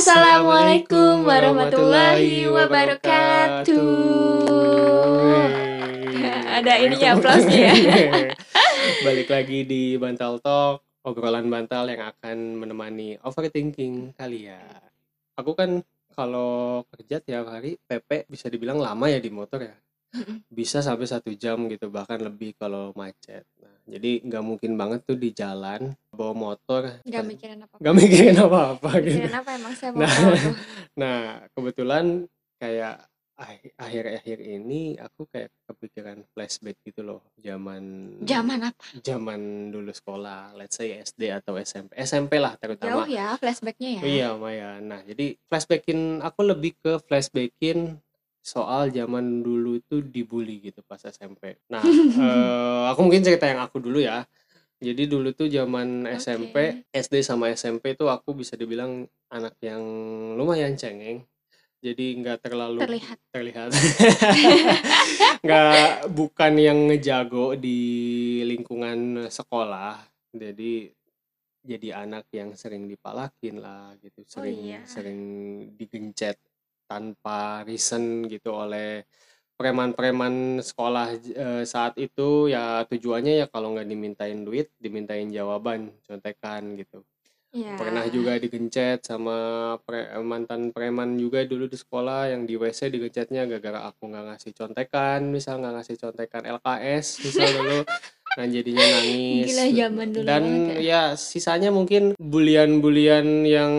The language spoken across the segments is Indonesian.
Assalamualaikum warahmatullahi wabarakatuh. Ada ininya aplausnya ya. Balik lagi di Bantal Talk, obrolan bantal yang akan menemani overthinking kalian. Aku kan kalau kerja tiap hari PP bisa dibilang lama ya di motor ya. Bisa sampai satu jam gitu bahkan lebih kalau macet. Nah, jadi nggak mungkin banget tuh di jalan bawa motor Gak mikirin apa-apa. nggak mikirin apa-apa gitu. Mikirin apa emang saya mau Nah. Nah, kebetulan kayak akhir-akhir ini aku kayak kepikiran flashback gitu loh, zaman Zaman apa? zaman dulu sekolah, let's say SD atau SMP. SMP lah Jauh terutama. ya flashbacknya ya. Iya, Maya. Nah, jadi flashbackin aku lebih ke flashbackin soal zaman dulu itu dibully gitu pas SMP. Nah, eh, aku mungkin cerita yang aku dulu ya. Jadi dulu tuh zaman Oke. SMP, SD sama SMP tuh aku bisa dibilang anak yang lumayan cengeng. Jadi nggak terlalu Terlihat. terlihat. nggak bukan yang ngejago di lingkungan sekolah. Jadi jadi anak yang sering dipalakin lah gitu, sering iya. sering digencet tanpa reason gitu oleh preman-preman sekolah eh, saat itu ya tujuannya ya kalau nggak dimintain duit dimintain jawaban contekan gitu Iya. pernah juga digencet sama pre- mantan preman juga dulu di sekolah yang di WC digencetnya gara-gara aku nggak ngasih contekan misal nggak ngasih contekan LKS misal dulu nah jadinya nangis Gila zaman dulu dan banget ya sisanya mungkin bulian-bulian yang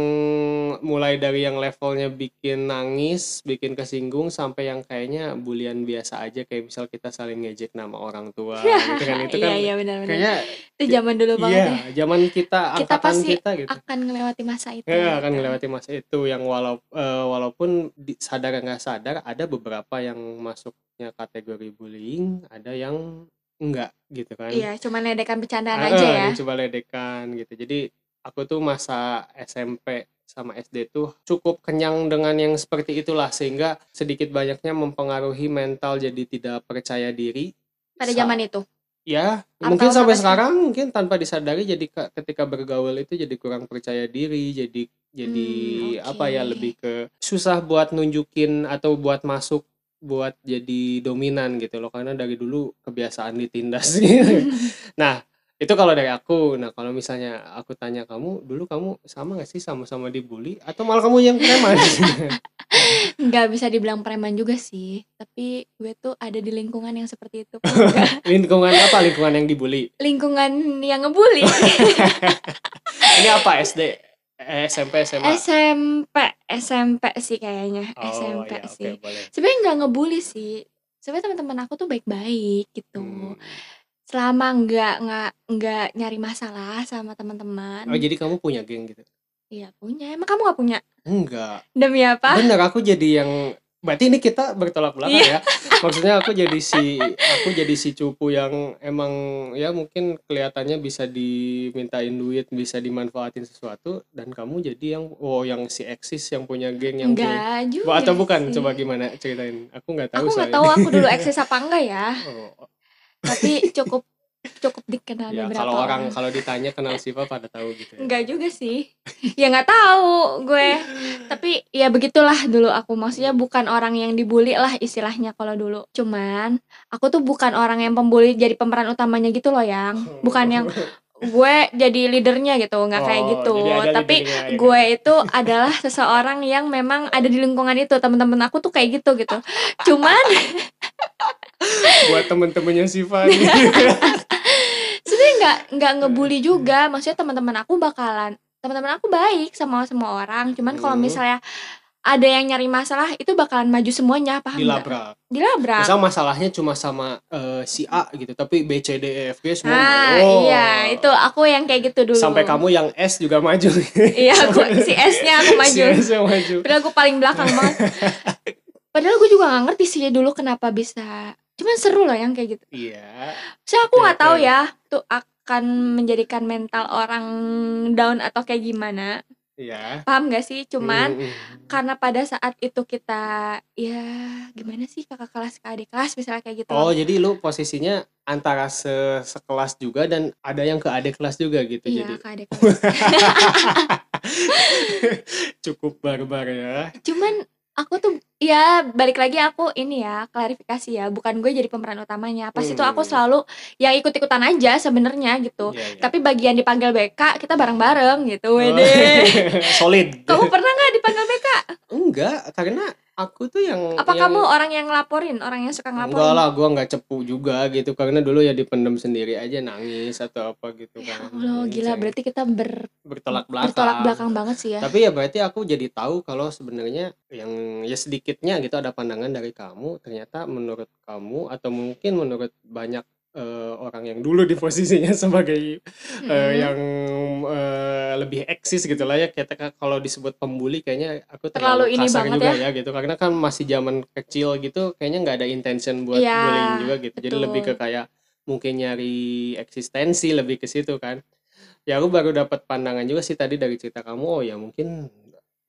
mulai dari yang levelnya bikin nangis bikin kesinggung sampai yang kayaknya bulian biasa aja kayak misal kita saling ngejek nama orang tua gitu kan itu kan Iya iya benar-benar. kayaknya Itu zaman dulu banget iya ya. zaman kita Kita angkatan pasti kita gitu Akan melewati masa itu. Ya, akan gitu. melewati masa itu yang walau eh, walaupun sadar nggak sadar ada beberapa yang masuknya kategori bullying, ada yang enggak gitu kan. Iya, cuma ledekan bercandaan Ah, aja ya. coba ledekan gitu. Jadi aku tuh masa SMP sama SD tuh cukup kenyang dengan yang seperti itulah sehingga sedikit banyaknya mempengaruhi mental jadi tidak percaya diri. Pada zaman itu. Ya, Atau mungkin sampai sekarang mungkin tanpa disadari jadi ke- ketika bergaul itu jadi kurang percaya diri, jadi jadi Hmm, apa ya lebih ke susah buat nunjukin atau buat masuk buat jadi dominan gitu loh karena dari dulu kebiasaan ditindas gitu. Nah, itu kalau dari aku. Nah, kalau misalnya aku tanya kamu, dulu kamu sama gak sih sama-sama dibully atau malah kamu yang preman? nggak bisa dibilang preman juga sih tapi gue tuh ada di lingkungan yang seperti itu lingkungan apa? Lingkungan yang dibully. lingkungan yang ngebully Ini apa SD? Eh, SMP, SMA? SMP SMP sih kayaknya Oh, SMP oke, sih. sebenarnya nggak ngebully sih. Sebenarnya teman-teman aku tuh baik-baik gitu. Hmm. selama nggak nggak nggak nyari masalah sama teman-teman. Oh jadi kamu punya geng gitu? iya punya. Emang kamu nggak punya? Enggak. demi apa? Bener aku jadi yang berarti ini kita bertolak belakang Iya. ya. Maksudnya aku jadi si aku jadi si cupu yang emang ya mungkin kelihatannya bisa dimintain duit, bisa dimanfaatin sesuatu dan kamu jadi yang oh yang si eksis yang punya geng yang punya enggak juga Wah, atau bukan sih. coba gimana ceritain. Aku nggak tahu aku nggak tahu aku dulu eksis apa enggak ya Oh, tapi cukup cukup dikenal ya beberapa kalau orang kalau ditanya kenal Siva pada tahu gitu ya. Enggak juga sih. ya nggak tahu gue. Tapi ya begitulah dulu aku. Maksudnya bukan orang yang dibully lah istilahnya kalau dulu. Cuman aku tuh bukan orang yang pembuli jadi pemeran utamanya gitu loh yang. Bukan yang gue jadi leadernya gitu, nggak kayak Oh, gitu. jadi ada Tapi ya. gue itu adalah seseorang yang memang ada di lingkungan itu. Teman-teman aku tuh kayak gitu gitu. Cuman buat temen-temennya Siva nih. sebenarnya nggak nggak ngebully juga. Maksudnya teman-teman aku bakalan teman-teman aku baik sama semua orang. Cuman kalau Hmm. misalnya ada yang nyari masalah itu bakalan maju semuanya paham dilabrak. Dilabrak. Misal masalahnya cuma sama eh, si A gitu, tapi B, C, D, E, F, G semua. Nah, oh. iya, itu aku yang kayak gitu dulu. Sampai kamu yang S juga maju. Iya, aku si S-nya aku maju. Si S yang maju. Padahal aku paling belakang banget. Padahal gue juga gak ngerti sih dulu kenapa bisa. Cuman seru loh yang kayak gitu. Iya. Saya aku nggak Oke, tahu oke. ya, tuh akan menjadikan mental orang down atau kayak gimana. Iya. Paham gak sih? Cuman Hmm, hmm. karena pada saat itu kita ya gimana sih kakak kelas ke adik kelas misalnya kayak gitu. Oh, jadi lu posisinya antara se sekelas juga dan ada yang ke adik kelas juga gitu iya jadi. ke adik kelas. Cukup barbar ya. Cuman aku tuh ya balik lagi aku ini ya klarifikasi ya bukan gue jadi pemeran utamanya pas itu aku Hmm. selalu yang ikut-ikutan aja sebenarnya gitu Iya, iya. tapi bagian dipanggil BK kita bareng-bareng gitu Oh. wede Solid. kamu pernah nggak dipanggil BK Enggak, karena aku tuh yang apa yang- kamu orang yang ngelaporin? Orang yang suka ngelaporin? Enggak lah, gua nggak cepu juga gitu. Karena dulu ya dipendam sendiri aja nangis atau apa gitu ya kan. Allah gila. Ceng- berarti kita ber, bertolak belakang. bertolak belakang banget sih ya. Tapi ya berarti aku jadi tahu kalau sebenarnya yang ya sedikitnya gitu ada pandangan dari kamu. Ternyata menurut kamu atau mungkin menurut banyak eh, orang yang dulu di posisinya sebagai Mm-mm. yang eh, lebih eksis gitu lah ya kan kalau disebut pembuli kayaknya aku Terlalu terlalu, ini kasar juga ya. gitu karena kan masih zaman kecil gitu kayaknya nggak ada intention buat Iya, bullying juga gitu jadi betul. lebih ke kayak mungkin nyari eksistensi lebih ke situ kan ya aku baru dapat pandangan juga sih tadi dari cerita kamu oh ya mungkin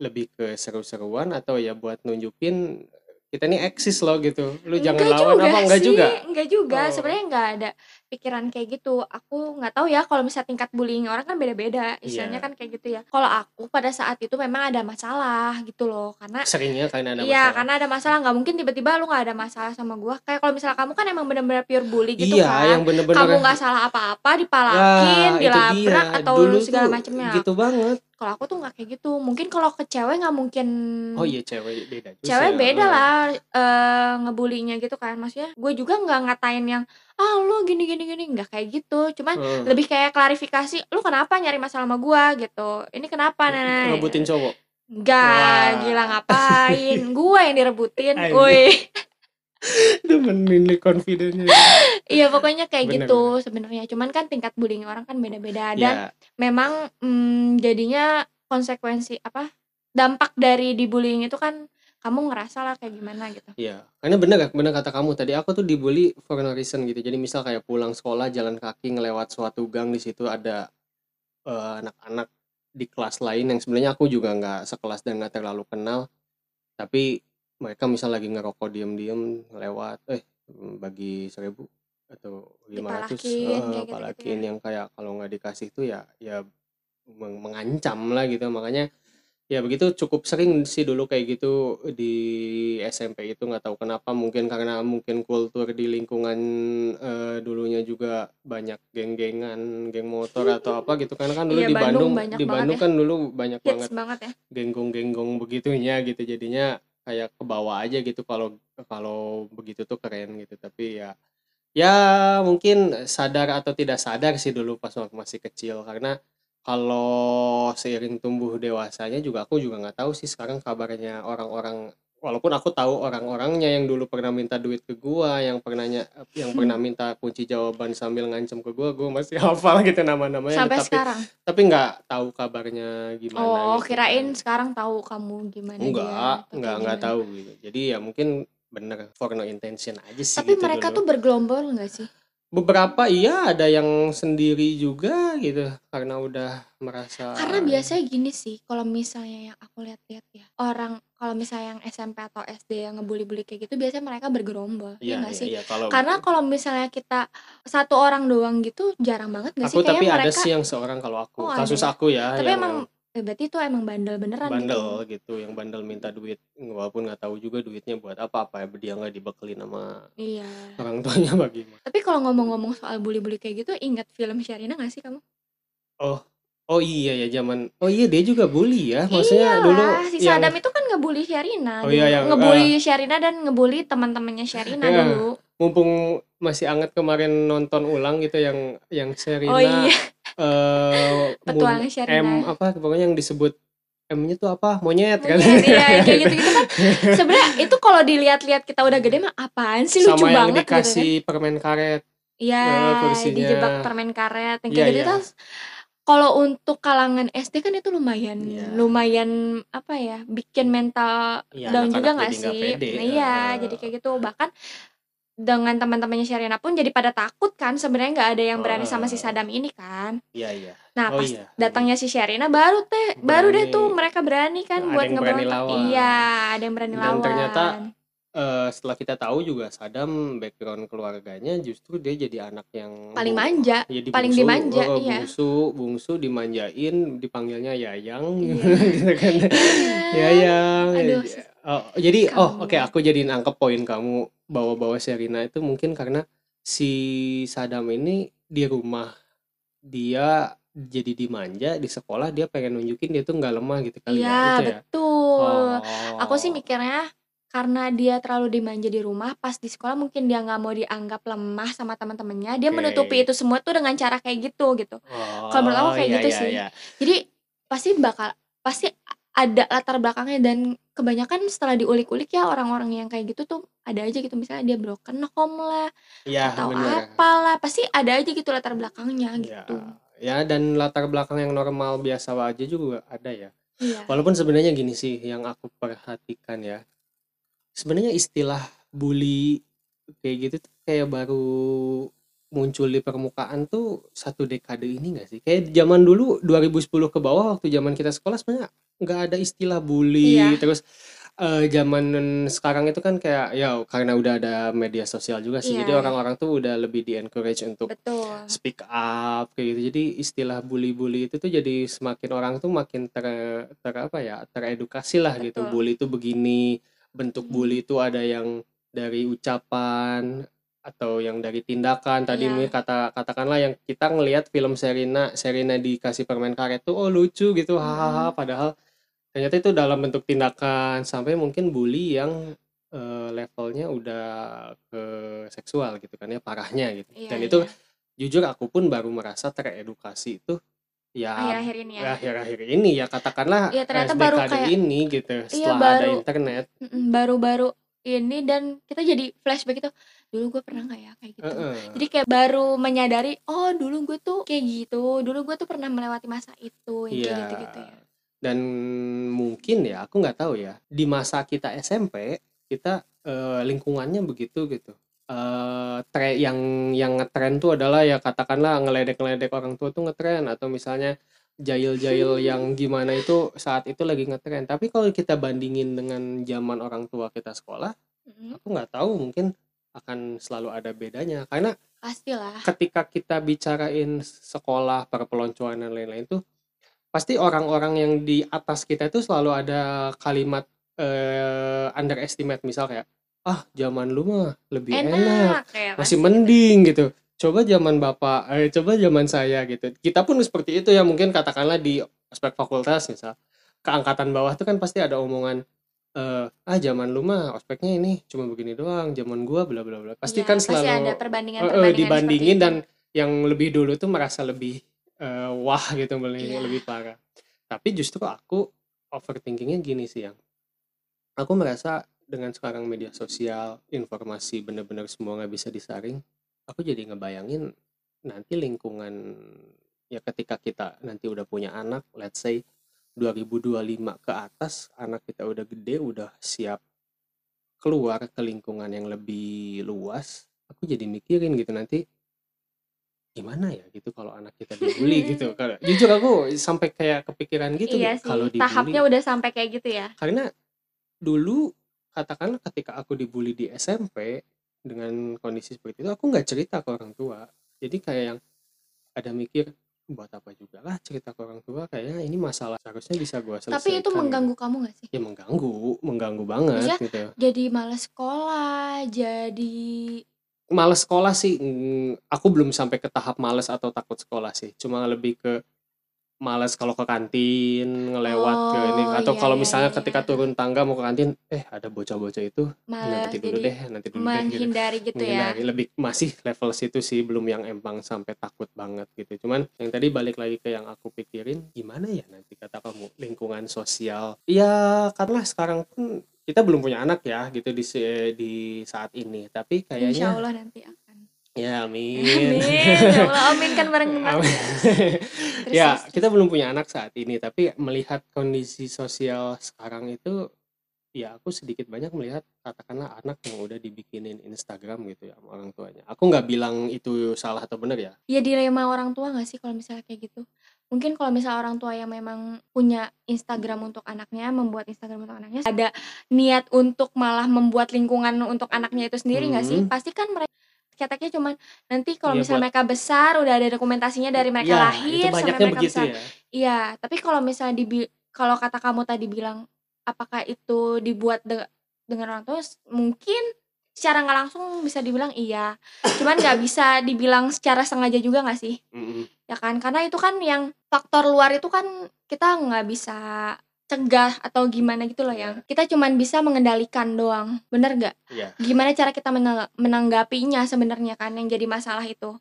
lebih ke seru-seruan atau ya buat nunjukin kita nih eksis loh gitu lu jangan Enggak lawan juga apa enggak sih, juga enggak juga. Oh. Sebenarnya enggak ada pikiran kayak gitu. Aku nggak tahu ya kalau misalnya tingkat bullying orang kan beda-beda. Istilahnya Iya. kan kayak gitu ya. Kalau aku pada saat itu memang ada masalah gitu loh. Karena seringnya karena ada Iya, masalah karena ada masalah nggak mungkin tiba-tiba lu nggak ada masalah sama gua. Kayak kalau misalnya kamu kan emang bener-bener pure bully gitu iya kan. yang bener-bener Kamu nggak salah apa-apa, Ya, dipalakin, itu dilabrak atau Dulu segala macamnya. gitu banget Kalau aku tuh nggak kayak gitu. Mungkin kalau ke cewek nggak mungkin. oh iya cewek beda juga Cewek sih, beda lah eh ngebulinya gitu kan. Maksudnya gue juga nggak ngatain yang ah lu gini gini gini nggak kayak gitu. Cuman Eh, lebih kayak klarifikasi, lu kenapa nyari masalah sama gua gitu. Ini kenapa nenek? ngebutin cowok Enggak, Wah. gila ngapain? Gua yang direbutin. Woi. demen ini confidence Iya pokoknya kayak Bener, gitu sebenarnya. Cuman kan tingkat bullying orang kan beda-beda dan ya memang mm, jadinya konsekuensi apa? Dampak dari dibullying itu kan kamu ngerasa lah kayak gimana gitu. Iya, karena bener bener kata kamu tadi aku tuh dibully for no reason gitu. Jadi misal kayak pulang sekolah jalan kaki ngelewat suatu gang di situ ada eh, anak-anak di kelas lain yang sebenarnya aku juga nggak sekelas dan nggak terlalu kenal. Tapi mereka misal lagi ngerokok diem-diem lewat eh bagi seribu atau lima ratus ya. yang kayak kalau nggak dikasih itu ya ya meng- mengancam lah gitu makanya ya begitu cukup sering sih dulu kayak gitu di SMP itu nggak tahu kenapa mungkin karena mungkin kultur di lingkungan eh, dulunya juga banyak geng-gengan geng motor atau apa gitu karena kan dulu Iya, di Bandung Bandung di Bandung ya. kan dulu banyak Hits banget banget ya. genggong-genggong begitunya gitu jadinya kayak ke bawah aja gitu kalau kalau begitu tuh keren gitu. Tapi ya ya mungkin sadar atau tidak sadar sih dulu pas waktu masih kecil. Karena kalau seiring tumbuh dewasanya juga aku juga nggak tahu sih sekarang kabarnya orang-orang walaupun aku tahu orang-orangnya yang dulu pernah minta duit ke gua yang pernahnya yang pernah minta kunci jawaban sambil ngancem ke gua gua masih hafal gitu nama-namanya Sampai tapi sekarang. tapi nggak tahu kabarnya gimana Oh, gitu kirain sekarang tahu kamu gimana dia. enggak atau enggak enggak tahu gitu jadi ya mungkin bener for no intention aja sih Tapi gitu mereka dulu. tuh bergelombol nggak sih? Beberapa iya ada yang sendiri juga gitu karena udah merasa Karena biasanya gini sih, kalau misalnya yang aku lihat-lihat ya, orang kalau misalnya yang SMP atau SD yang ngebully-bully kayak gitu, biasanya mereka bergerombol, ya iya nggak iya, sih? iya, kalau Karena kalau misalnya kita satu orang doang gitu, jarang banget nggak sih? aku tapi Kayaknya ada mereka, sih yang seorang kalau aku Oh, kasus ada ya? aku ya tapi yang emang, eh, berarti itu emang bandel beneran bandel gitu. gitu yang bandel minta duit walaupun nggak tahu juga duitnya buat apa apa dia nggak dibekelin sama Iya. orang tuanya bagaimana Tapi kalau ngomong-ngomong soal bully-bully kayak gitu, ingat film Sherina nggak sih kamu? oh oh iya ya zaman oh iya dia juga bully ya maksudnya dulu Iyalah, si yang Sadam itu kan ngebully Sherina Oh iya, dulu. yang, ngebully Sherina dan ngebully teman-temannya Sherina Iya. dulu. mumpung masih anget kemarin nonton ulang gitu yang yang Serina Oh iya, eh petualang Sherina. M apa pokoknya yang disebut M-nya tuh apa monyet kan Monyet, iya, kayak gitu-gitu kan. Sebenarnya itu kalau dilihat-lihat kita udah gede mah apaan sih lucu sama yang banget gitu kan. dikasih permen karet Iya, kursinya. dijebak permen karet yang Iya, kayak gitu iya. terus kalau untuk kalangan SD kan itu lumayan Iya. lumayan apa ya bikin mental Iya, down anak-anak juga nggak sih? pede, Nah, iya, eh. jadi kayak gitu bahkan dengan teman-temannya Sherina pun jadi pada takut kan sebenarnya nggak ada yang berani sama si Eh. Sadam ini kan. iya iya Nah, oh pas iya datangnya si Sherina baru teh baru deh Berani. tuh mereka berani kan Ada buat berani ngeberontak. lawan. Iya, ada yang berani Dan lawan. ternyata eh, setelah kita tahu juga Sadam background keluarganya justru dia jadi anak yang Paling manja, jadi paling bungsu, dimanja, oh, iya. bungsu, bungsu dimanjain, dipanggilnya Yayang, Iya. gitu kan. Iya. Yayang. Aduh, Oh, jadi oh kamu. oke aku jadi nangkep poin kamu bawa-bawa Serina itu mungkin karena si Sadam ini di rumah dia jadi dimanja di sekolah dia pengen nunjukin dia tuh nggak lemah gitu kali Iya, ya itu ya. betul. Aku sih Oh. mikirnya karena dia terlalu dimanja di rumah, pas di sekolah mungkin dia nggak mau dianggap lemah sama teman-temannya, dia menutupi Oke. itu semua tuh dengan cara kayak gitu gitu. Kalau menurut aku Oh, kayak iya gitu iya sih. iya. Jadi pasti bakal pasti ada latar belakangnya dan kebanyakan setelah diulik-ulik ya orang-orang yang kayak gitu tuh ada aja gitu misalnya dia broken home lah Iya, atau bener. apalah pasti ada aja gitu latar belakangnya Ya, gitu. ya dan latar belakang yang normal biasa aja juga ada ya. Iya. Walaupun sebenarnya gini sih yang aku perhatikan ya. Sebenarnya istilah bully kayak gitu tuh kayak baru muncul di permukaan tuh satu dekade ini gak sih? Kayak zaman dulu 2010 ke bawah waktu zaman kita sekolah sebenarnya nggak ada istilah bully. Iya. Terus eh, zaman sekarang itu kan kayak ya karena udah ada media sosial juga sih. Iya, Jadi iya. orang-orang tuh udah lebih di encourage untuk Betul. speak up kayak gitu. Jadi istilah bully-bully itu tuh jadi semakin orang tuh makin ter, ter apa ya, teredukasi lah gitu. Betul. Bully itu begini, bentuk Hmm. bully itu ada yang dari ucapan atau yang dari tindakan. Tadi nih kata katakanlah yang kita ngelihat film Serina, Serina dikasih permen karet tuh oh lucu gitu, hahaha. Mm-mm. Padahal ternyata itu dalam bentuk tindakan sampai mungkin bully yang eh, levelnya udah ke seksual gitu kan ya parahnya gitu. Iya, Dan itu iya. jujur aku pun baru merasa teredukasi itu ya Akhir-akhir ini ya. akhir-akhir ini ya katakanlah Iya, ternyata baru kayak ini gitu iya setelah ada baru internet. mm, baru-baru ini dan kita jadi flashback itu dulu gue pernah nggak ya kayak gitu. Heeh. Jadi kayak baru menyadari oh dulu gue tuh kayak gitu, dulu gue tuh pernah melewati masa itu yang Iya. kayak gitu-gitu ya. Dan mungkin ya aku nggak tahu ya di masa kita SMP kita eh, lingkungannya begitu gitu. Eh tre yang yang ngetren tuh adalah ya katakanlah ngeledek-ngeledek orang tua tuh ngetren atau misalnya jail-jail yang gimana itu saat itu lagi ngetren. Tapi kalau kita bandingin dengan zaman orang tua kita sekolah, Mm, aku nggak tahu mungkin akan selalu ada bedanya karena pastilah. ketika kita bicarain sekolah perpeloncoan dan lain-lain tuh pasti orang-orang yang di atas kita itu selalu ada kalimat eh, underestimate. Misal kayak ah zaman lu mah lebih enak, Enak kayak masih pasti gitu. mending gitu. Coba zaman bapak eh, coba zaman saya gitu. Kita pun seperti itu ya mungkin katakanlah di aspek fakultas misal. Keangkatan bawah tuh kan pasti ada omongan eh ah zaman lu mah ospeknya ini cuma begini doang zaman gua bla bla bla. Pasti Iya, kan pasti selalu ada Eh, eh, perbandingan-perbandingan dibandingin dan yang lebih dulu tuh merasa lebih eh, wah gitu lebih Iya. lebih parah tapi justru aku overthinkingnya gini sih yang aku merasa dengan sekarang media sosial informasi bener-bener semua nggak bisa disaring aku jadi ngebayangin nanti lingkungan ya ketika kita nanti udah punya anak let's say 2025 ke atas anak kita udah gede udah siap keluar ke lingkungan yang lebih luas aku jadi mikirin gitu nanti gimana ya gitu kalau anak kita dibully gitu. Kalau- jujur aku sampai kayak kepikiran gitu Iya sih, kalau dibully. tahapnya udah sampai kayak gitu ya. karena dulu katakanlah ketika aku dibully di SMP dengan kondisi seperti itu aku nggak cerita ke orang tua. Jadi kayak yang ada mikir buat apa juga lah cerita ke orang tua kayaknya ini masalah seharusnya bisa gua selesaikan. Tapi itu mengganggu kamu gak sih? ya mengganggu mengganggu banget Maksudnya, gitu. Jadi males sekolah, jadi males sekolah sih. Mm, aku belum sampai ke tahap males atau takut sekolah sih. Cuma lebih ke males kalau ke kantin ngelewat ke ini. Oh, atau iya, kalau iya, misalnya iya. ketika turun tangga mau ke kantin eh ada bocah-bocah itu males nanti dulu deh nanti dulu deh gitu. menghindari gitu ya. menghindari. Lebih masih level situ sih belum yang empang sampai takut banget gitu. Cuman yang tadi balik lagi ke yang aku pikirin gimana ya nanti kata kamu lingkungan sosial? Ya karena sekarang pun kita belum punya anak ya gitu di di saat ini tapi Insya kayaknya Allah nanti akan. ya amin Amin. Ya Allah, amin kan bareng Amin. Ya kita belum punya anak saat ini tapi melihat kondisi sosial sekarang itu ya aku sedikit banyak melihat katakanlah anak yang udah dibikinin Instagram gitu ya sama orang tuanya aku nggak bilang itu salah atau benar ya Ya dilema orang tua gak sih kalau misalnya kayak gitu? Mungkin kalau misal orang tua yang memang punya Instagram untuk anaknya, membuat Instagram untuk anaknya, ada niat untuk malah membuat lingkungan untuk anaknya itu sendiri nggak sih? Mhm. Pasti kan mereka cetaknya cuman nanti kalau Iya, misalnya buat mereka besar udah ada dokumentasinya dari mereka Iya, itu lahir sampai mereka begitu besar. ya. Iya, tapi kalau misalnya dibi kalau kata kamu tadi bilang apakah itu dibuat de dengan orang tua? Mungkin secara nggak langsung bisa dibilang iya, cuman nggak bisa dibilang secara sengaja juga nggak sih? Mhm. Ya kan, karena itu kan yang faktor luar itu kan kita nggak bisa cegah atau gimana gitu loh yang Iya. kita cuman bisa mengendalikan doang, bener nggak? Iya. Gimana cara kita menangga menanggapinya sebenarnya kan yang jadi masalah itu.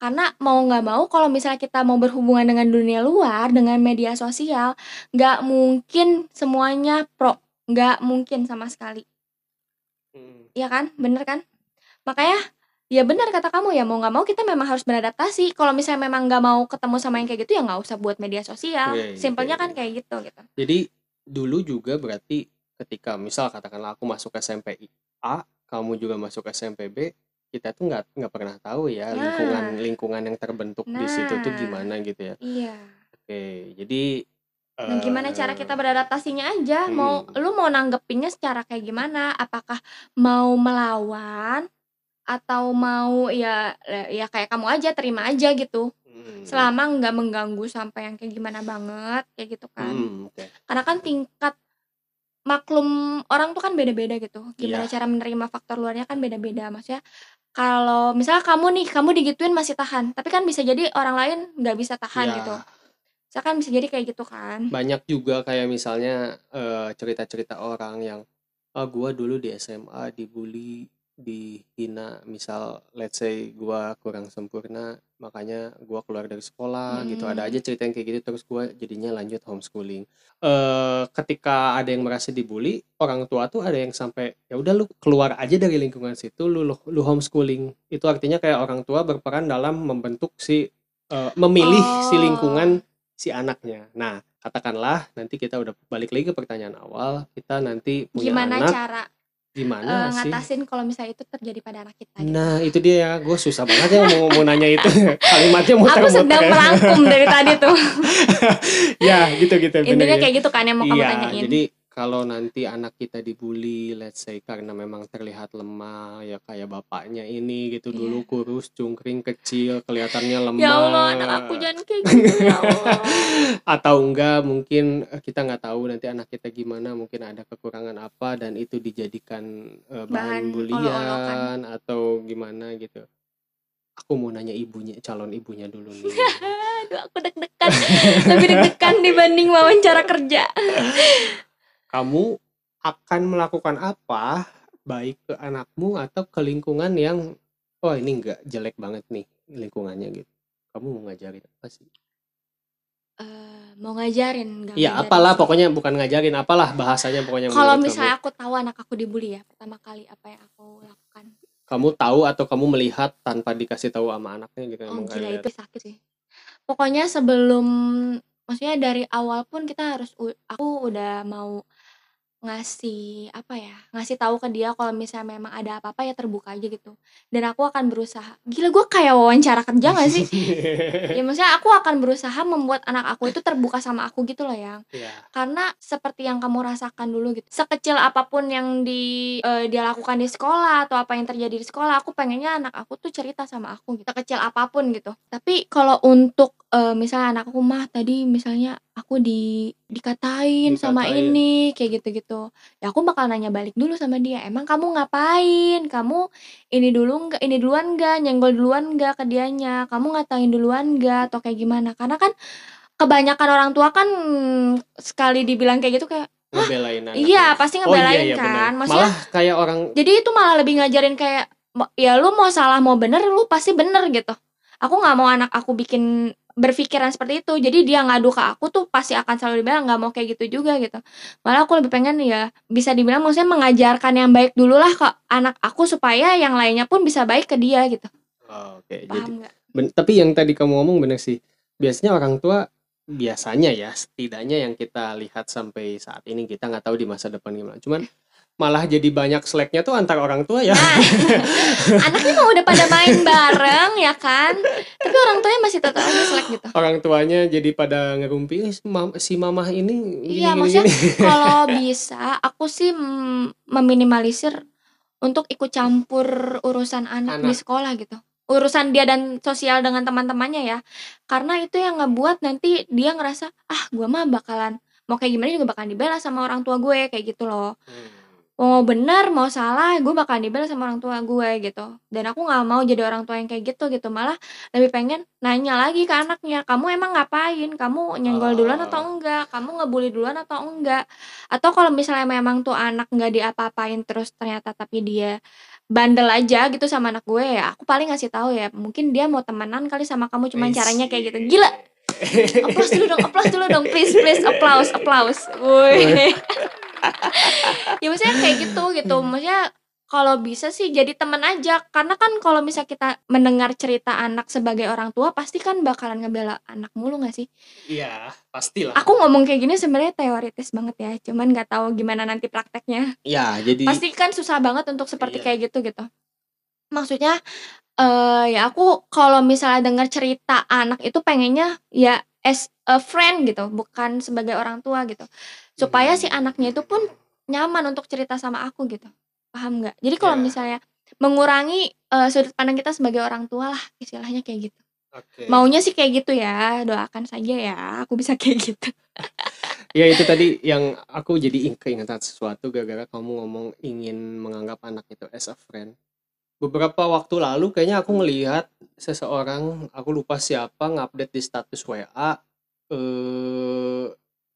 Karena mau nggak mau kalau misalnya kita mau berhubungan dengan dunia luar, dengan media sosial, nggak mungkin semuanya pro, nggak mungkin sama sekali. Mhm. Iya kan, bener kan? Makanya ya benar kata kamu ya mau nggak mau kita memang harus beradaptasi. Kalau misalnya memang nggak mau ketemu sama yang kayak gitu ya nggak usah buat media sosial. Iya iya Simpelnya iya kan iya. kayak gitu gitu. Jadi dulu juga berarti ketika misal katakanlah aku masuk SMP A, kamu juga masuk SMP B, kita tuh nggak nggak pernah tahu ya lingkungan Nah. lingkungan yang terbentuk di situ tuh Nah. gimana gitu ya. Iya. Oke, jadi Nah, gimana cara kita eee beradaptasinya aja? Mau Mhm. lu mau nanggepinnya secara kayak gimana? Apakah mau melawan atau mau ya ya kayak kamu aja terima aja gitu. Mhm. Selama nggak mengganggu sampai yang kayak gimana banget, kayak gitu kan. Mhm, oke. Karena kan tingkat maklum orang tuh kan beda-beda gitu. Gimana Iya. cara menerima faktor luarnya kan beda-beda. Maksudnya kalau misalnya kamu nih, kamu digituin masih tahan, tapi kan bisa jadi orang lain nggak bisa tahan gitu. Iya. Misalkan bisa jadi kayak gitu kan. Banyak juga kayak misalnya, eee, cerita-cerita orang yang, "Ah, gua dulu di SMA dibully, dihina," misal let's say gua kurang sempurna, makanya gua keluar dari sekolah gitu. Ada Mhm. aja cerita yang kayak gitu, terus gua jadinya lanjut homeschooling. Eee, ketika ada yang merasa dibully, orang tua tuh ada yang sampai, "Ya udah lu keluar aja dari lingkungan situ, lu lu lu homeschooling." Itu artinya kayak orang tua berperan dalam membentuk si eee, memilih si Oh. lingkungan si anaknya. Nah, katakanlah nanti kita udah balik lagi ke pertanyaan awal, kita nanti punya Gimana anak, cara, gimana sih? ngatasin kalau misalnya itu terjadi pada anak kita gitu. Nah, itu dia, gua susah banget ya mau mau nanya itu, kalimatnya Aku sedang merangkum dari tadi tuh. Ya, gitu gitu, Intinya ya. kayak gitu kan yang mau kamu Iya, tanyain. jadi kalau nanti anak kita dibully, let's say karena memang terlihat lemah, ya kayak bapaknya ini gitu, dulu Iya. kurus, cungkring, kecil, kelihatannya Ya Allah, anak aku lemah. jangan kayak gitu ya Allah. Atau enggak mungkin, eee, kita nggak tahu nanti anak kita gimana, mungkin ada kekurangan apa dan itu dijadikan, eee, Bahan bahan bulian atau gimana gitu. Aku mau nanya ibunya, calon ibunya dulu nih. Aduh, aku deg-degan. Lebih deg-degan dibanding wawancara kerja. Kamu akan melakukan apa, baik ke anakmu atau ke lingkungan yang, "Oh, ini nggak jelek banget nih lingkungannya," gitu. Kamu mau ngajarin apa sih? Eee, mau ngajarin, nggak Iya, ngajarin apalah sih. pokoknya bukan ngajarin, apalah bahasanya pokoknya Kalau menurut kamu. misalnya aku tahu anak aku dibully ya, pertama kali apa yang aku lakukan? Kamu tahu atau kamu melihat tanpa dikasih tahu sama anaknya gitu, Oh, emang gila itu sakit sih. Pokoknya sebelum maksudnya dari awal pun kita harus aku udah mau ngasih, apa ya, ngasih tahu ke dia kalau misalnya memang ada apa-apa ya terbuka aja gitu. Dan aku akan berusaha gila gue kayak wawancara kerja nggak sih? Ya maksudnya aku akan berusaha membuat anak aku itu terbuka sama aku gitu loh Yang. Iya. Karena seperti yang kamu rasakan dulu gitu, sekecil apa pun yang di eee, dia lakukan di sekolah atau apa yang terjadi di sekolah, aku pengennya anak aku tuh cerita sama aku gitu, sekecil apa pun gitu. Tapi kalau untuk, eee, misalnya anak aku, "Mah, tadi misalnya aku di dikatain sama Dikatain. ini," kayak gitu-gitu. Ya aku bakal nanya balik dulu sama dia, "Emang kamu ngapain? Kamu ini dulu nggak ini duluan nggak? Nyenggol duluan nggak ke dianya? Kamu ngatain duluan nggak? Atau kayak gimana?" Karena kan kebanyakan orang tua kan sekali dibilang kayak gitu kayak, "Hah? Ngebelain anaknya. Iya, pasti Oh, iya ngebelain iya bener. kan." Maksudnya Malah kayak orang jadi itu malah lebih ngajarin kayak, ya lu mau salah mau bener, lu pasti bener gitu. Aku nggak mau anak aku bikin berpikiran seperti itu. Jadi dia ngadu ke aku tuh pasti akan selalu dibilang nggak mau kayak gitu juga gitu. Malah aku lebih pengen ya bisa dibilang maksudnya mengajarkan yang baik dulu lah ke anak aku supaya yang lainnya pun bisa baik ke dia gitu. Oh, oke. Jadi Paham nggak? ben tapi yang tadi kamu ngomong bener sih. Biasanya orang tua biasanya ya, setidaknya yang kita lihat sampai saat ini, kita nggak tahu di masa depan gimana. Cuman malah jadi banyak slacknya tuh antar orang tua ya. Nah, anaknya mau udah pada main bareng ya kan, tapi orang tuanya masih tetap aja selek gitu. Orang tuanya jadi pada ngerumpi "Eh, si mamah ini gini, Iya, gini, maksudnya gini." kalau bisa aku sih meminimalisir untuk ikut campur urusan anak, di Anak. sekolah gitu. Urusan dia dan sosial dengan teman-temannya ya. Karena itu yang ngebuat nanti dia ngerasa, ah gua mah bakalan mau kayak gimana juga bakalan dibela sama orang tua gue kayak gitu loh. Hmm. Mau benar mau salah gue bakalan dibela sama orang tua gue gitu. Dan aku nggak mau jadi orang tua yang kayak gitu gitu. Malah lebih pengen nanya lagi ke anaknya, kamu emang ngapain? Kamu nyenggol duluan atau Oh. enggak? Kamu ngebully duluan atau enggak? Atau kalau misalnya memang tuh anak nggak diapa-apain terus ternyata tapi dia bandel aja gitu sama anak gue ya, aku paling ngasih tahu ya, mungkin dia mau temenan kali sama kamu cuman caranya kayak gitu. Gila. Applause dulu dong, applause dulu dong, please please applause, applause. Woi. ya maksudnya kayak gitu gitu. Maksudnya kalau bisa sih jadi temen aja karena kan kalau misal kita mendengar cerita anak sebagai orang tua pasti kan bakalan ngebela anak mulu gak sih Iya, pastilah. aku ngomong kayak gini sebenarnya teoritis banget ya cuman nggak tahu gimana nanti prakteknya Ya, jadi pasti kan susah banget untuk seperti Iya. kayak gitu gitu maksudnya eh ya aku kalau misalnya dengar cerita anak itu pengennya ya as a friend gitu bukan sebagai orang tua gitu supaya si Hmm. anaknya itu pun nyaman untuk cerita sama aku gitu paham nggak jadi kalau Ya. misalnya mengurangi eh, sudut pandang kita sebagai orang tua lah istilahnya kayak gitu Oke. maunya sih kayak gitu ya doakan saja ya aku bisa kayak gitu Ya itu tadi yang aku jadi ing- keingetan sesuatu gara-gara kamu ngomong ingin menganggap anak itu as a friend. Beberapa waktu lalu kayaknya aku ngelihat seseorang, aku lupa siapa, ngupdate di status WA eh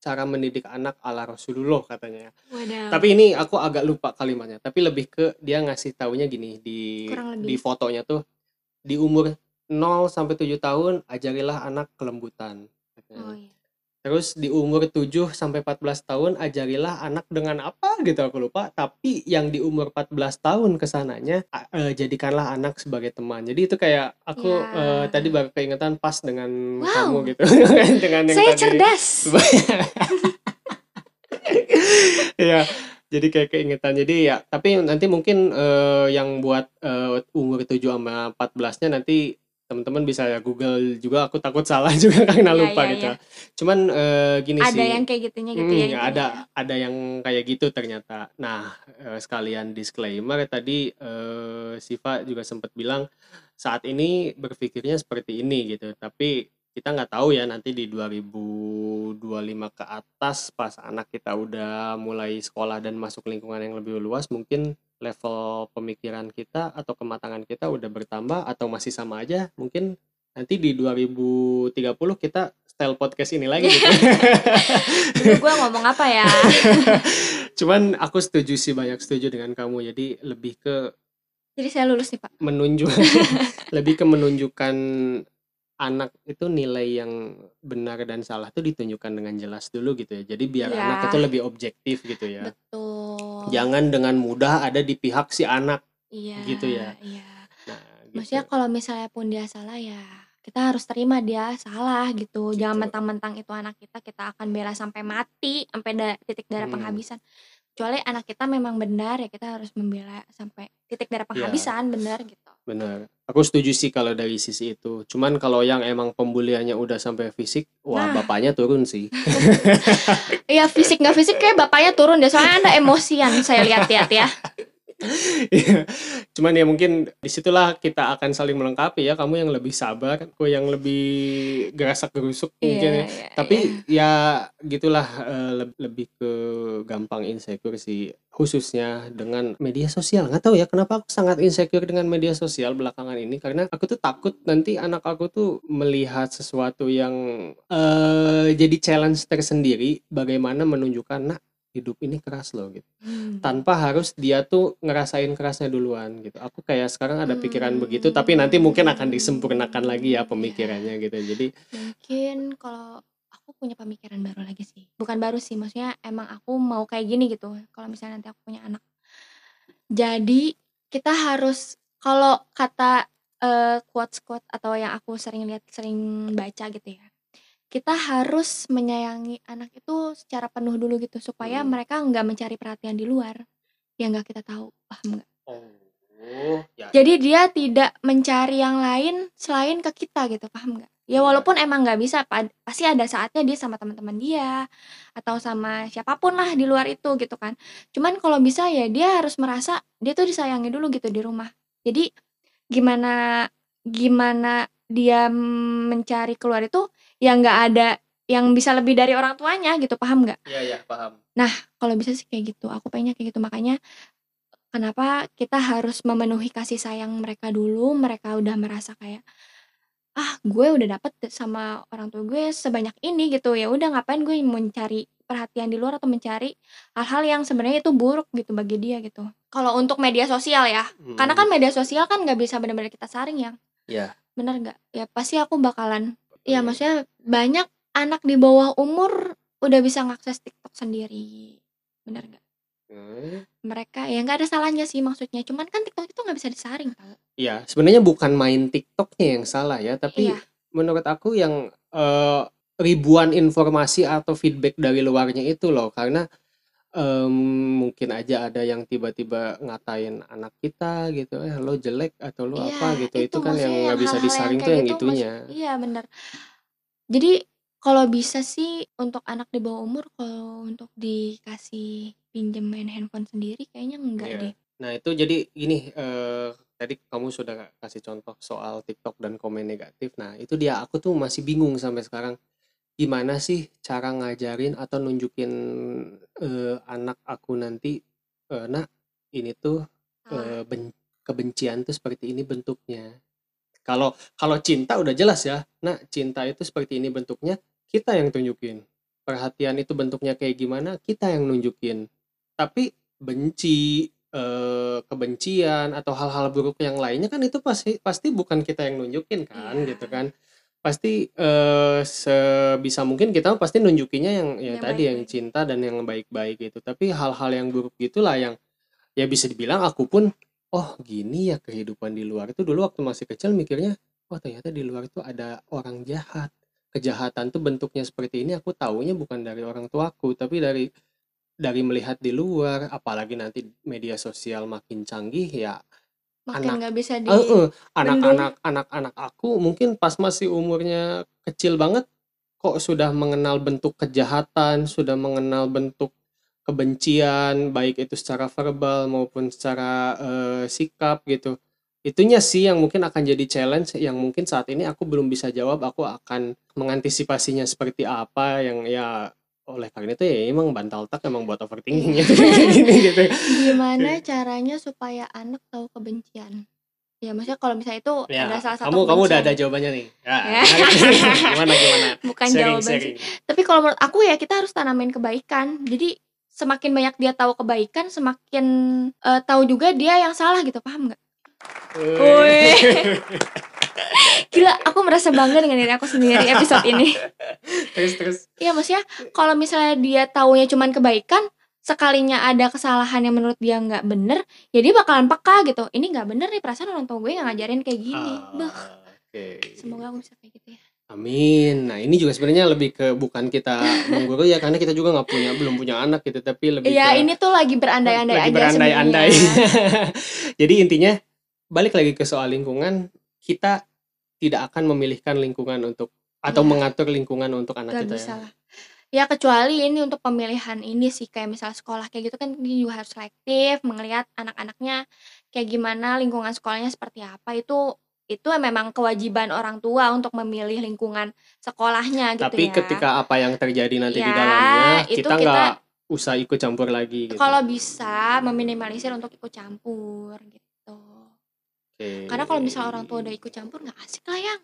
cara mendidik anak ala Rasulullah katanya. waduh Tapi ini aku agak lupa kalimatnya, tapi lebih ke dia ngasih taunya gini di di fotonya tuh di umur 0 sampai 7 tahun ajarilah anak kelembutan. katanya. oh, iya. Terus di umur 7 sampai 14 tahun ajarilah anak dengan apa gitu aku lupa. Tapi yang di umur 14 tahun ke sananya eh, jadikanlah anak sebagai teman. Jadi itu kayak aku Ya. eh, tadi baru keingetan pas dengan Wow. kamu gitu. dengan yang saya tadi. cerdas Iya. Jadi kayak keingetan. Jadi ya, tapi nanti mungkin eh, yang buat eh, umur 7 sama 14-nya nanti teman-teman bisa ya Google juga aku takut salah juga karena Iya, lupa iya, gitu. iya. Cuman eh, gini ada sih. yang kayak gitunya gitu Hmm, ya ya intinya ada ya. ada yang kayak gitu ternyata. Nah, eh, sekalian disclaimer tadi eh, Siva juga sempat bilang saat ini berpikirnya seperti ini gitu. Tapi kita nggak tahu ya nanti di 2025 ke atas pas anak kita udah mulai sekolah dan masuk lingkungan yang lebih luas mungkin level pemikiran kita atau kematangan kita udah bertambah atau masih sama aja. Mungkin nanti di 2030 kita style podcast ini lagi gitu. gue ngomong apa ya Cuman aku setuju sih banyak setuju dengan kamu. Jadi lebih ke jadi saya lulus nih pak menunjuk lebih ke menunjukkan anak itu nilai yang benar dan salah tuh ditunjukkan dengan jelas dulu gitu ya. Jadi biar Iya. anak itu lebih objektif gitu ya. betul Jangan dengan mudah ada di pihak si anak. iya gitu ya. iya Nah, gitu. maksudnya kalau misalnya pun dia salah ya kita harus terima dia salah gitu, jangan Gitu. mentang-mentang itu anak kita kita akan bela sampai mati sampai da- titik darah Hmm. penghabisan kecuali anak kita memang benar ya kita harus membela sampai titik darah Iya. penghabisan benar gitu benar. Aku setuju sih kalau dari sisi itu. Cuman kalau yang emang pembuliannya udah sampai fisik, wah Nah. bapaknya turun sih. Iya fisik nggak fisik kayak bapaknya turun deh soalnya anda emosian saya lihat-lihat ya. Cuman ya mungkin di situlah kita akan saling melengkapi ya. Kamu yang lebih sabar, aku yang lebih gerasak gerusuk mungkin ya. Iya, iya, Tapi iya. ya gitulah eh, leb- lebih ke gampang insecure sih khususnya dengan media sosial. Nggak tahu ya kenapa aku sangat insecure dengan media sosial belakangan ini karena aku tuh takut nanti anak aku tuh melihat sesuatu yang eh jadi challenge tersendiri bagaimana menunjukkan nah hidup ini keras loh gitu Hmm. tanpa harus dia tuh ngerasain kerasnya duluan gitu. Aku kayak sekarang ada pikiran Hmm. begitu, tapi nanti mungkin akan disempurnakan lagi ya pemikirannya gitu. Jadi mungkin kalau aku punya pemikiran baru lagi sih bukan baru sih maksudnya emang aku mau kayak gini gitu kalau misalnya nanti aku punya anak jadi kita harus kalau kata eh, quotes quote atau yang aku sering lihat sering baca gitu ya kita harus menyayangi anak itu secara penuh dulu gitu supaya Hmm. mereka nggak mencari perhatian di luar yang nggak kita tahu paham nggak Oh, ya. jadi dia tidak mencari yang lain selain ke kita gitu paham nggak ya Iya. walaupun emang nggak bisa pa- pasti ada saatnya dia sama teman-teman dia atau sama siapa pun lah di luar itu gitu kan cuman kalau bisa ya dia harus merasa dia tuh disayangi dulu gitu di rumah jadi gimana gimana dia mencari keluar itu yang nggak ada yang bisa lebih dari orang tuanya gitu paham nggak? Iya, ya, paham. kalau bisa sih kayak gitu. Aku pengennya kayak gitu. Makanya kenapa kita harus memenuhi kasih sayang mereka dulu? Mereka udah merasa kayak ah gue udah dapet sama orang tua gue sebanyak ini gitu. Ya udah ngapain gue mencari perhatian di luar atau mencari hal-hal yang sebenarnya itu buruk gitu bagi dia gitu. Kalau untuk media sosial ya. Karena kan media sosial kan nggak bisa benar-benar kita saring ya. Iya. bener nggak? Ya pasti aku bakalan ya maksudnya banyak anak di bawah umur udah bisa ngakses TikTok sendiri. Bener nggak? Hmm. mereka ya nggak ada salahnya sih maksudnya. Cuman kan TikTok itu nggak bisa disaring tau Iya, sebenarnya bukan main TikToknya yang salah ya, tapi Iya. menurut aku yang eh, ribuan informasi atau feedback dari luarnya itu loh, karena em, mungkin aja ada yang tiba-tiba ngatain anak kita gitu, eh lo jelek atau lo Iya, apa gitu, itu, kan maksudnya yang nggak bisa hal-hal disaring kayak tuh yang gitu, itunya. iya bener jadi kalau bisa sih untuk anak di bawah umur kalau untuk dikasih pinjem main handphone sendiri kayaknya enggak Iya. deh Nah itu jadi gini, eh, tadi kamu sudah kasih contoh soal TikTok dan komen negatif. Nah itu dia, aku tuh masih bingung sampai sekarang. Gimana sih cara ngajarin atau nunjukin eh, anak aku nanti, eh, nah ini tuh Salah. eh, ben- kebencian tuh seperti ini bentuknya. Kalau kalau cinta udah jelas ya. Nah, cinta itu seperti ini bentuknya, kita yang tunjukin. Perhatian itu bentuknya kayak gimana, kita yang nunjukin. Tapi benci, eh, kebencian atau hal-hal buruk yang lainnya kan itu pasti pasti bukan kita yang nunjukin kan, Iya. gitu kan. Pasti eh, sebisa mungkin kita pasti nunjukinnya yang ya Yang tadi yang baik-baik. cinta dan yang baik-baik gitu. Tapi hal-hal yang buruk gitulah yang ya bisa dibilang aku pun oh gini ya kehidupan di luar itu dulu waktu masih kecil mikirnya oh ternyata di luar itu ada orang jahat kejahatan tuh bentuknya seperti ini aku taunya bukan dari orang tuaku tapi dari dari melihat di luar apalagi nanti media sosial makin canggih ya makin anak. nggak bisa di eh, eh, anak-anak anak-anak aku mungkin pas masih umurnya kecil banget kok sudah mengenal bentuk kejahatan sudah mengenal bentuk kebencian baik itu secara verbal maupun secara eh, sikap gitu. Itunya sih yang mungkin akan jadi challenge yang mungkin saat ini aku belum bisa jawab aku akan mengantisipasinya seperti apa yang ya oleh karena itu ya emang bantal tak emang buat overthinking gitu gini gitu. Gimana caranya supaya anak tahu kebencian? Ya maksudnya kalau misalnya itu ya ada salah satu kamu kamu udah ada kebencian. jawabannya nih. Ya, Ya. gimana gimana bukan sharing jawaban sih. sharing. Tapi kalau menurut aku ya kita harus tanamin kebaikan. Jadi semakin banyak dia tahu kebaikan semakin eh, tahu juga dia yang salah gitu. Paham nggak. Gila aku merasa bangga dengan diri aku sendiri episode ini. Terus terus. Iya maksudnya kalau misalnya dia taunya cuman kebaikan sekalinya ada kesalahan yang menurut dia nggak bener ya dia bakalan peka gitu. Ini nggak bener nih perasaan orang tua gue nggak ngajarin kayak gini. Ah, Beuh, oke. Semoga aku bisa kayak gitu ya. Amin. Nah ini juga sebenarnya lebih ke bukan kita mengguru ya karena kita juga nggak punya belum punya anak gitu tapi lebih Iya ini tuh lagi berandai-andai lagi aja berandai-andai. Jadi intinya balik lagi ke soal lingkungan kita tidak akan memilihkan lingkungan untuk atau Iya. mengatur lingkungan untuk anak Gak kita bisa ya. lah. Ya kecuali ini untuk pemilihan ini sih kayak misal sekolah kayak gitu kan dia juga harus selektif mengelihat anak-anaknya kayak gimana lingkungan sekolahnya seperti apa itu itu memang kewajiban orang tua untuk memilih lingkungan sekolahnya gitu Tapi ya. ketika apa yang terjadi nanti di Ya, dalamnya itu kita kita- nggak usah ikut campur lagi gitu. kalau bisa meminimalisir untuk ikut campur gitu. Oke. Karena kalau misal orang tua udah ikut campur nggak asik lah yang.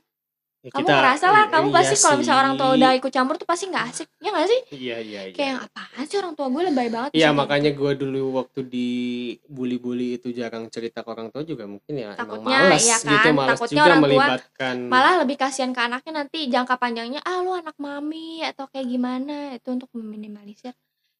Ya, Kamu kita- ngerasa lah, kamu iya pasti kalau misal orang tua udah ikut campur tuh pasti nggak asik, ya nggak sih? Iya iya iya. Kayak yang apaan sih orang tua gue lebay banget. Iya makanya gue dulu waktu di bully-bully itu jarang cerita ke orang tua juga mungkin ya emang Takutnya, malas iya gitu kan? malas Takutnya juga orang tua melibatkan malah lebih kasihan ke anaknya nanti jangka panjangnya ah lu anak mami atau kayak gimana itu untuk meminimalisir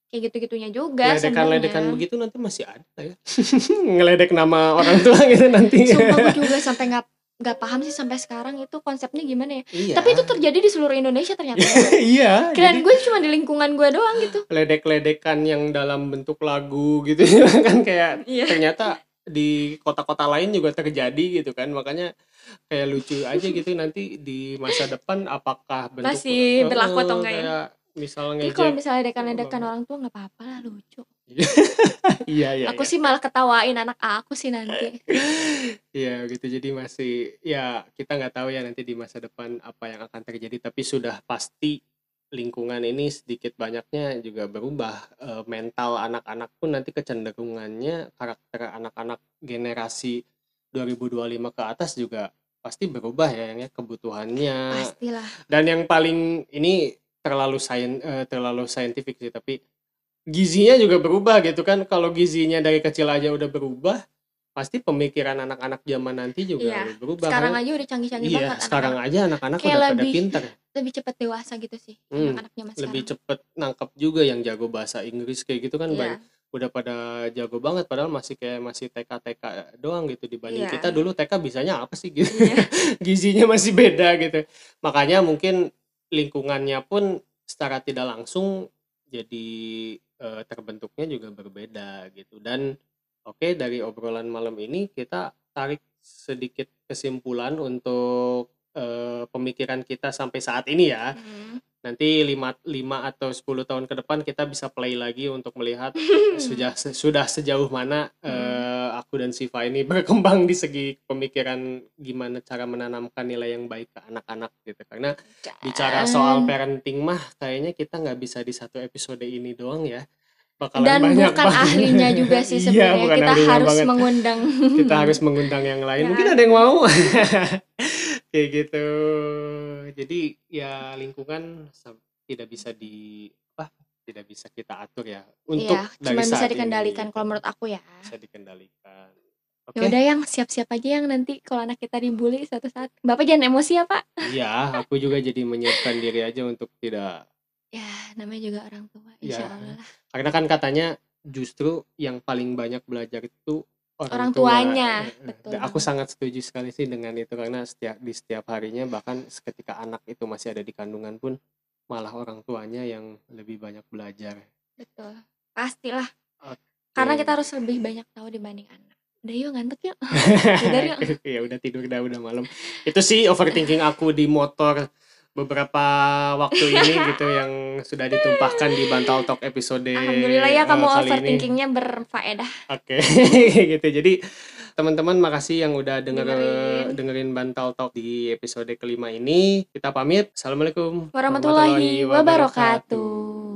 kayak gitu-gitunya juga ledekan-ledekan begitu nanti masih ada ya ngeledek nama orang tua gitu nanti Sumpah gue juga sampai nggak nggak paham sih sampai sekarang itu konsepnya gimana ya. Iya. Tapi itu terjadi di seluruh Indonesia ternyata. iya. Jadi gue cuma di lingkungan gue doang gitu. ledek-ledekan yang dalam bentuk lagu gitu kan kayak Iya. ternyata di kota-kota lain juga terjadi gitu kan makanya kayak lucu aja gitu nanti di masa depan apakah bentuk Masih berlaku atau enggak ya? Misal Tapi kalau ngejek misalnya dekan-dekan orang tua nggak apa-apa lah lucu. iya iya aku iya. sih malah ketawain anak aku sih nanti. Iya gitu jadi masih ya kita nggak tahu ya nanti di masa depan apa yang akan terjadi tapi sudah pasti lingkungan ini sedikit banyaknya juga berubah Eh, mental anak-anak pun nanti kecenderungannya karakter anak-anak generasi 2025 ke atas juga pasti berubah ya yang ya kebutuhannya Pastilah. dan yang paling ini terlalu sain eh, terlalu saintifik sih tapi gizinya juga berubah gitu kan kalau gizinya dari kecil aja udah berubah pasti pemikiran anak-anak zaman nanti juga Iya. berubah Sekarang karena- aja udah canggih-canggih iya banget. sekarang anak-anak. aja anak-anak Kayak udah pada lebih- pinter lebih cepet dewasa gitu sih Hmm, anak-anaknya mas lebih sekarang. cepet nangkep juga yang jago bahasa Inggris kayak gitu kan Iya. banyak- udah pada jago banget padahal masih kayak masih TK TK doang gitu dibanding Iya. kita dulu TK bisanya apa sih gitu Iya. gizinya masih beda gitu makanya mungkin lingkungannya pun secara tidak langsung jadi eh, terbentuknya juga berbeda gitu dan oke dari obrolan malam ini kita tarik sedikit kesimpulan untuk eh, pemikiran kita sampai saat ini ya Hmm. Nanti 5, 5 atau 10 tahun ke depan kita bisa play lagi untuk melihat sudah sudah sejauh mana eh, aku dan Siva ini berkembang di segi pemikiran gimana cara menanamkan nilai yang baik ke anak-anak gitu. Karena bicara soal parenting mah kayaknya kita nggak bisa di satu episode ini doang ya. Bakalan dan banyak bukan banget. ahlinya juga sih Iya, sebenarnya. bukan kita harus banget. mengundang. Kita harus mengundang yang lain. Ya. mungkin ada yang mau kayak gitu. Jadi ya lingkungan tidak bisa di apa tidak bisa kita atur ya. Untuk Iya, cuma bisa saat ini, dikendalikan gitu. kalau menurut aku ya. Bisa dikendalikan. Oke? Ya udah yang siap-siap aja yang nanti kalau anak kita dibully suatu saat. Bapak jangan emosi ya pak. Iya aku juga jadi menyiapkan diri aja untuk tidak ya namanya juga orang tua Ya. insya Allah lah. Karena kan katanya justru yang paling banyak belajar itu orang, Orang tua. tuanya, eh, betul aku sangat setuju sekali sih dengan itu karena setiap di setiap harinya bahkan ketika anak itu masih ada di kandungan pun malah orang tuanya yang lebih banyak belajar. Betul. Pastilah. Oke. karena kita harus lebih banyak tahu dibanding anak. Udah yuk ngantuk yuk. Tidur yuk. ya udah tidur dah udah malam. Itu sih overthinking aku di motor beberapa waktu ini gitu yang sudah ditumpahkan di Bantal Talk episode alhamdulillah ya eh, kamu overthinkingnya berfaedah Oke, gitu. Jadi teman-teman makasih yang udah denger Dengerin. dengerin Bantal Talk di episode kelima ini. Kita pamit. Assalamualaikum warahmatullahi wabarakatuh